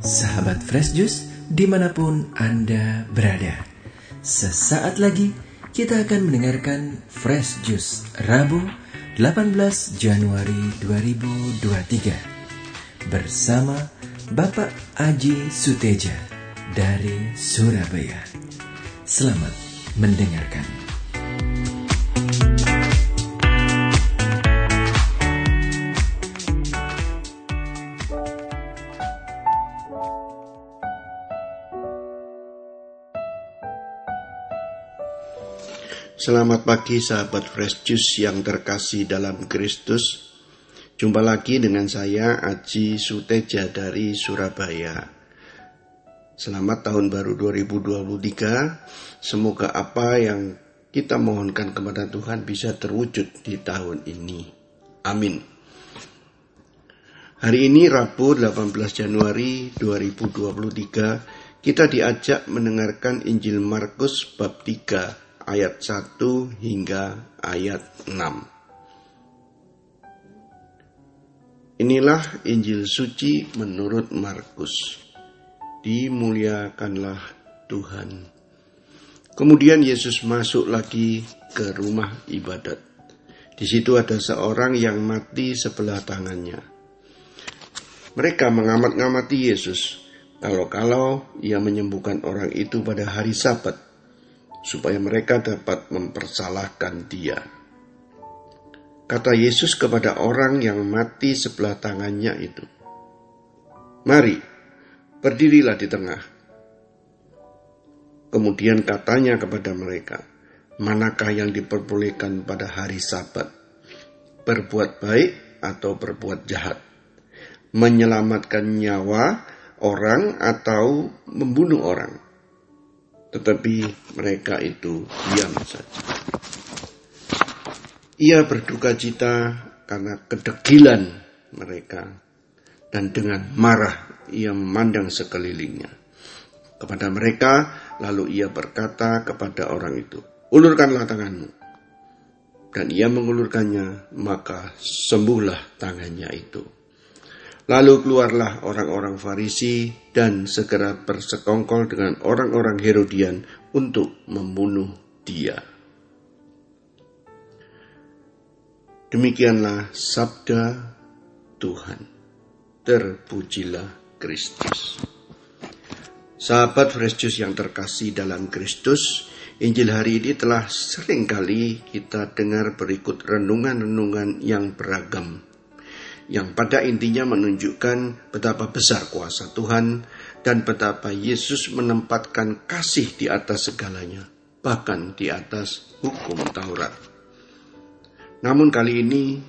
sahabat Fresh Juice di mana pun Anda berada. Sesaat lagi kita akan mendengarkan Fresh Juice Rabu 18 Januari 2023 bersama Bapak Aji Suteja dari Surabaya. Selamat mendengarkan. Selamat pagi sahabat Fresh Juice yang terkasih dalam Kristus. Jumpa lagi dengan saya Aji Suteja dari Surabaya. Selamat tahun baru 2023. Semoga apa yang kita mohonkan kepada Tuhan bisa terwujud di tahun ini. Amin. Hari ini Rabu 18 Januari 2023 kita diajak mendengarkan Injil Markus bab 3 ayat 1 hingga ayat 6. Inilah Injil suci menurut Markus. Dimuliakanlah Tuhan. Kemudian Yesus masuk lagi ke rumah ibadat. Di situ ada seorang yang mati sebelah tangannya. Mereka mengamat-ngamati Yesus, kalau-kalau ia menyembuhkan orang itu pada hari Sabat supaya mereka dapat mempersalahkan dia. Kata Yesus kepada orang yang mati sebelah tangannya itu, "Mari, berdirilah di tengah." Kemudian katanya kepada mereka, "Manakah yang diperbolehkan pada hari Sabat? Berbuat baik atau berbuat jahat? Menyelamatkan nyawa orang atau membunuh orang?" Tetapi mereka itu diam saja. Ia berduka cita karena kedegilan mereka dan dengan marah ia memandang sekelilingnya. Kepada mereka lalu ia berkata kepada orang itu, ulurkanlah tanganmu. Dan ia mengulurkannya, maka sembuhlah tangannya itu. Lalu keluarlah orang-orang Farisi dan segera bersekongkol dengan orang-orang Herodian untuk membunuh dia. Demikianlah sabda Tuhan. Terpujilah Kristus. Sahabat Fresh yang terkasih dalam Kristus, Injil hari ini telah sering kali kita dengar berikut renungan-renungan yang beragam yang pada intinya menunjukkan betapa besar kuasa Tuhan dan betapa Yesus menempatkan kasih di atas segalanya, bahkan di atas hukum Taurat. Namun kali ini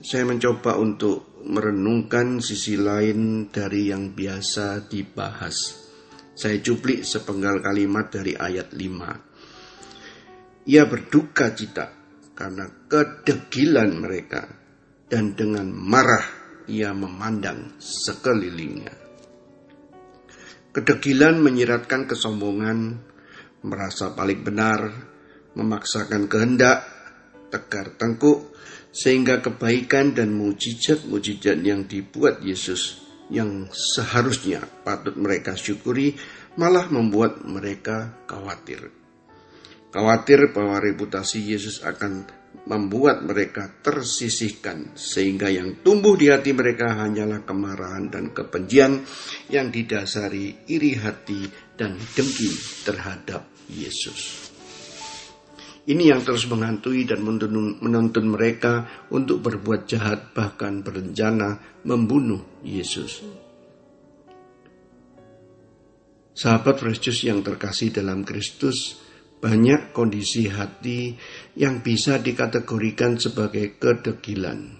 saya mencoba untuk merenungkan sisi lain dari yang biasa dibahas. Saya cuplik sepenggal kalimat dari ayat 5. Ia berduka cita karena kedegilan mereka dan dengan marah ia memandang sekelilingnya. Kedegilan menyiratkan kesombongan, merasa paling benar, memaksakan kehendak, tegar tengkuk, sehingga kebaikan dan mujizat-mujizat yang dibuat Yesus yang seharusnya patut mereka syukuri malah membuat mereka khawatir. Khawatir bahwa reputasi Yesus akan membuat mereka tersisihkan sehingga yang tumbuh di hati mereka hanyalah kemarahan dan kebencian yang didasari iri hati dan dengki terhadap Yesus. Ini yang terus menghantui dan menuntun mereka untuk berbuat jahat bahkan berencana membunuh Yesus. Sahabat Kristus yang terkasih dalam Kristus, banyak kondisi hati yang bisa dikategorikan sebagai kedegilan.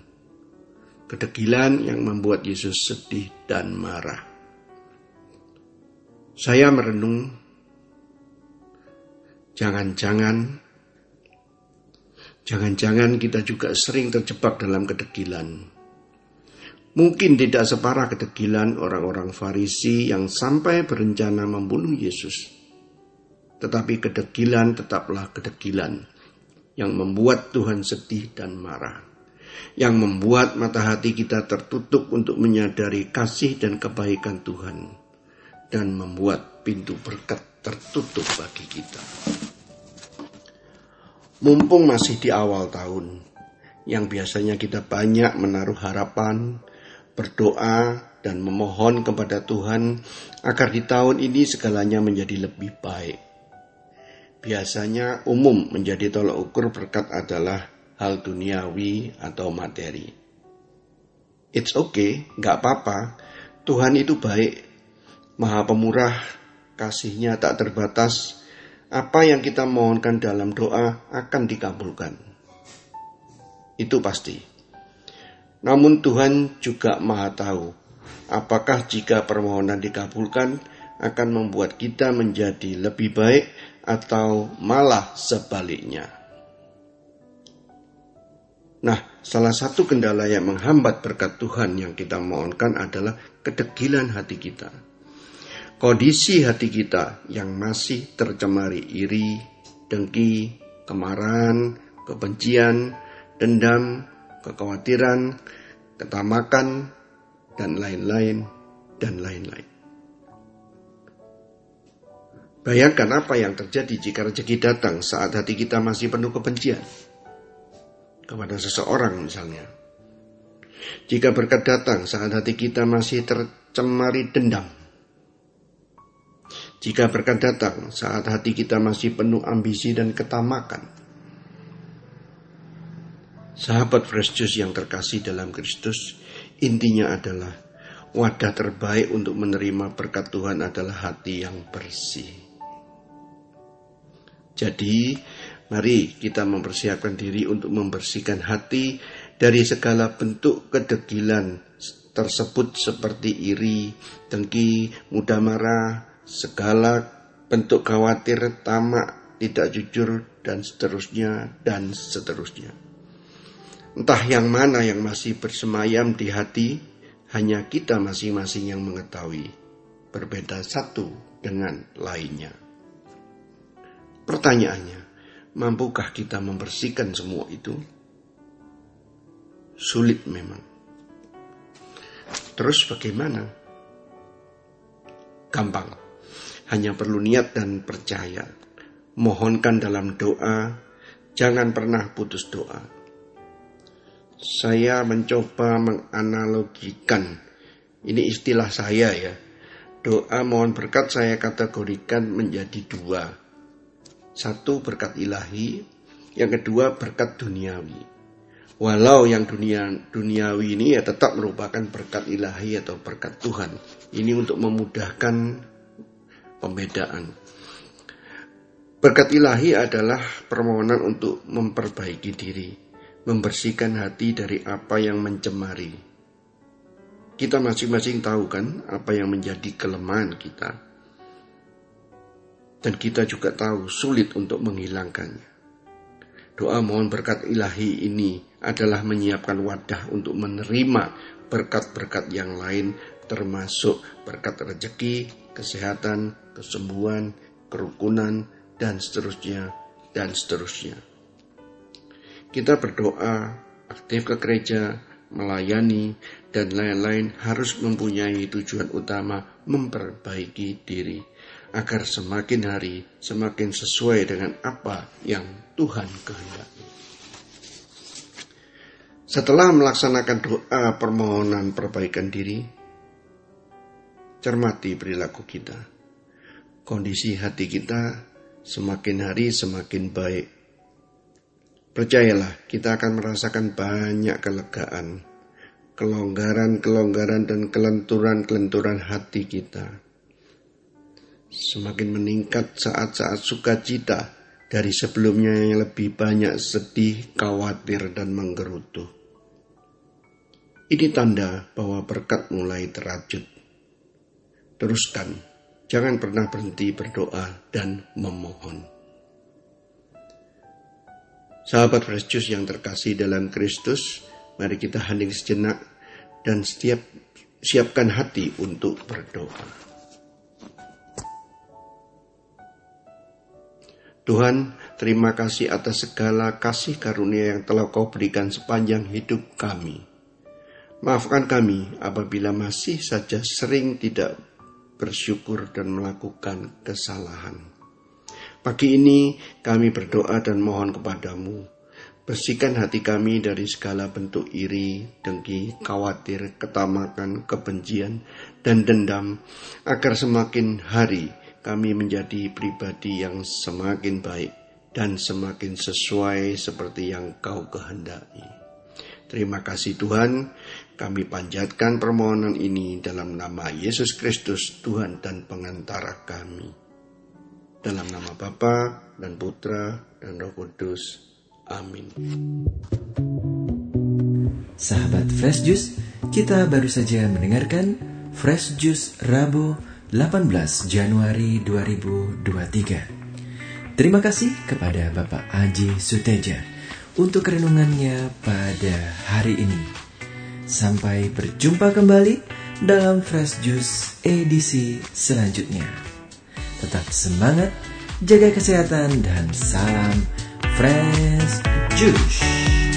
Kedegilan yang membuat Yesus sedih dan marah. Saya merenung, jangan-jangan, jangan-jangan kita juga sering terjebak dalam kedegilan. Mungkin tidak separah kedegilan orang-orang Farisi yang sampai berencana membunuh Yesus tetapi kedegilan tetaplah kedegilan yang membuat Tuhan sedih dan marah, yang membuat mata hati kita tertutup untuk menyadari kasih dan kebaikan Tuhan, dan membuat pintu berkat tertutup bagi kita. Mumpung masih di awal tahun, yang biasanya kita banyak menaruh harapan, berdoa, dan memohon kepada Tuhan agar di tahun ini segalanya menjadi lebih baik. Biasanya umum menjadi tolak ukur berkat adalah hal duniawi atau materi. It's okay, nggak apa-apa. Tuhan itu baik, maha pemurah, kasihnya tak terbatas. Apa yang kita mohonkan dalam doa akan dikabulkan. Itu pasti. Namun Tuhan juga maha tahu Apakah jika permohonan dikabulkan akan membuat kita menjadi lebih baik atau malah sebaliknya? Nah, salah satu kendala yang menghambat berkat Tuhan yang kita mohonkan adalah kedegilan hati kita. Kondisi hati kita yang masih tercemari iri, dengki, kemarahan, kebencian, dendam, kekhawatiran, ketamakan, dan lain-lain, dan lain-lain. Bayangkan apa yang terjadi jika rezeki datang saat hati kita masih penuh kebencian kepada seseorang misalnya. Jika berkat datang saat hati kita masih tercemari dendam. Jika berkat datang saat hati kita masih penuh ambisi dan ketamakan. Sahabat fresh juice yang terkasih dalam Kristus, Intinya adalah wadah terbaik untuk menerima berkat Tuhan adalah hati yang bersih. Jadi, mari kita mempersiapkan diri untuk membersihkan hati dari segala bentuk kedegilan tersebut seperti iri, dengki, mudah marah, segala bentuk khawatir, tamak, tidak jujur, dan seterusnya, dan seterusnya. Entah yang mana yang masih bersemayam di hati, hanya kita masing-masing yang mengetahui. Berbeda satu dengan lainnya. Pertanyaannya, mampukah kita membersihkan semua itu? Sulit memang. Terus bagaimana? Gampang. Hanya perlu niat dan percaya. Mohonkan dalam doa, jangan pernah putus doa saya mencoba menganalogikan. Ini istilah saya ya. Doa mohon berkat saya kategorikan menjadi dua. Satu berkat ilahi, yang kedua berkat duniawi. Walau yang dunia duniawi ini ya tetap merupakan berkat ilahi atau berkat Tuhan. Ini untuk memudahkan pembedaan. Berkat ilahi adalah permohonan untuk memperbaiki diri membersihkan hati dari apa yang mencemari. Kita masing-masing tahu kan apa yang menjadi kelemahan kita. Dan kita juga tahu sulit untuk menghilangkannya. Doa mohon berkat ilahi ini adalah menyiapkan wadah untuk menerima berkat-berkat yang lain termasuk berkat rezeki, kesehatan, kesembuhan, kerukunan, dan seterusnya, dan seterusnya. Kita berdoa, aktif ke gereja, melayani, dan lain-lain harus mempunyai tujuan utama memperbaiki diri agar semakin hari semakin sesuai dengan apa yang Tuhan kehendaki. Setelah melaksanakan doa permohonan perbaikan diri, cermati perilaku kita. Kondisi hati kita semakin hari semakin baik Percayalah, kita akan merasakan banyak kelegaan, kelonggaran-kelonggaran dan kelenturan-kelenturan hati kita. Semakin meningkat saat-saat sukacita dari sebelumnya yang lebih banyak sedih, khawatir, dan menggerutu. Ini tanda bahwa berkat mulai terajut. Teruskan, jangan pernah berhenti berdoa dan memohon. Sahabat Juice yang terkasih dalam Kristus, mari kita hening sejenak dan setiap siapkan hati untuk berdoa. Tuhan, terima kasih atas segala kasih karunia yang telah kau berikan sepanjang hidup kami. Maafkan kami apabila masih saja sering tidak bersyukur dan melakukan kesalahan. Pagi ini kami berdoa dan mohon kepadamu, bersihkan hati kami dari segala bentuk iri, dengki, khawatir, ketamakan, kebencian, dan dendam, agar semakin hari kami menjadi pribadi yang semakin baik dan semakin sesuai seperti yang kau kehendaki. Terima kasih Tuhan, kami panjatkan permohonan ini dalam nama Yesus Kristus, Tuhan dan pengantara kami. Dalam nama Bapa dan Putra dan Roh Kudus. Amin. Sahabat Fresh Juice, kita baru saja mendengarkan Fresh Juice Rabu 18 Januari 2023. Terima kasih kepada Bapak Aji Suteja untuk renungannya pada hari ini. Sampai berjumpa kembali dalam Fresh Juice edisi selanjutnya. Tetap semangat, jaga kesehatan, dan salam Fresh Juice.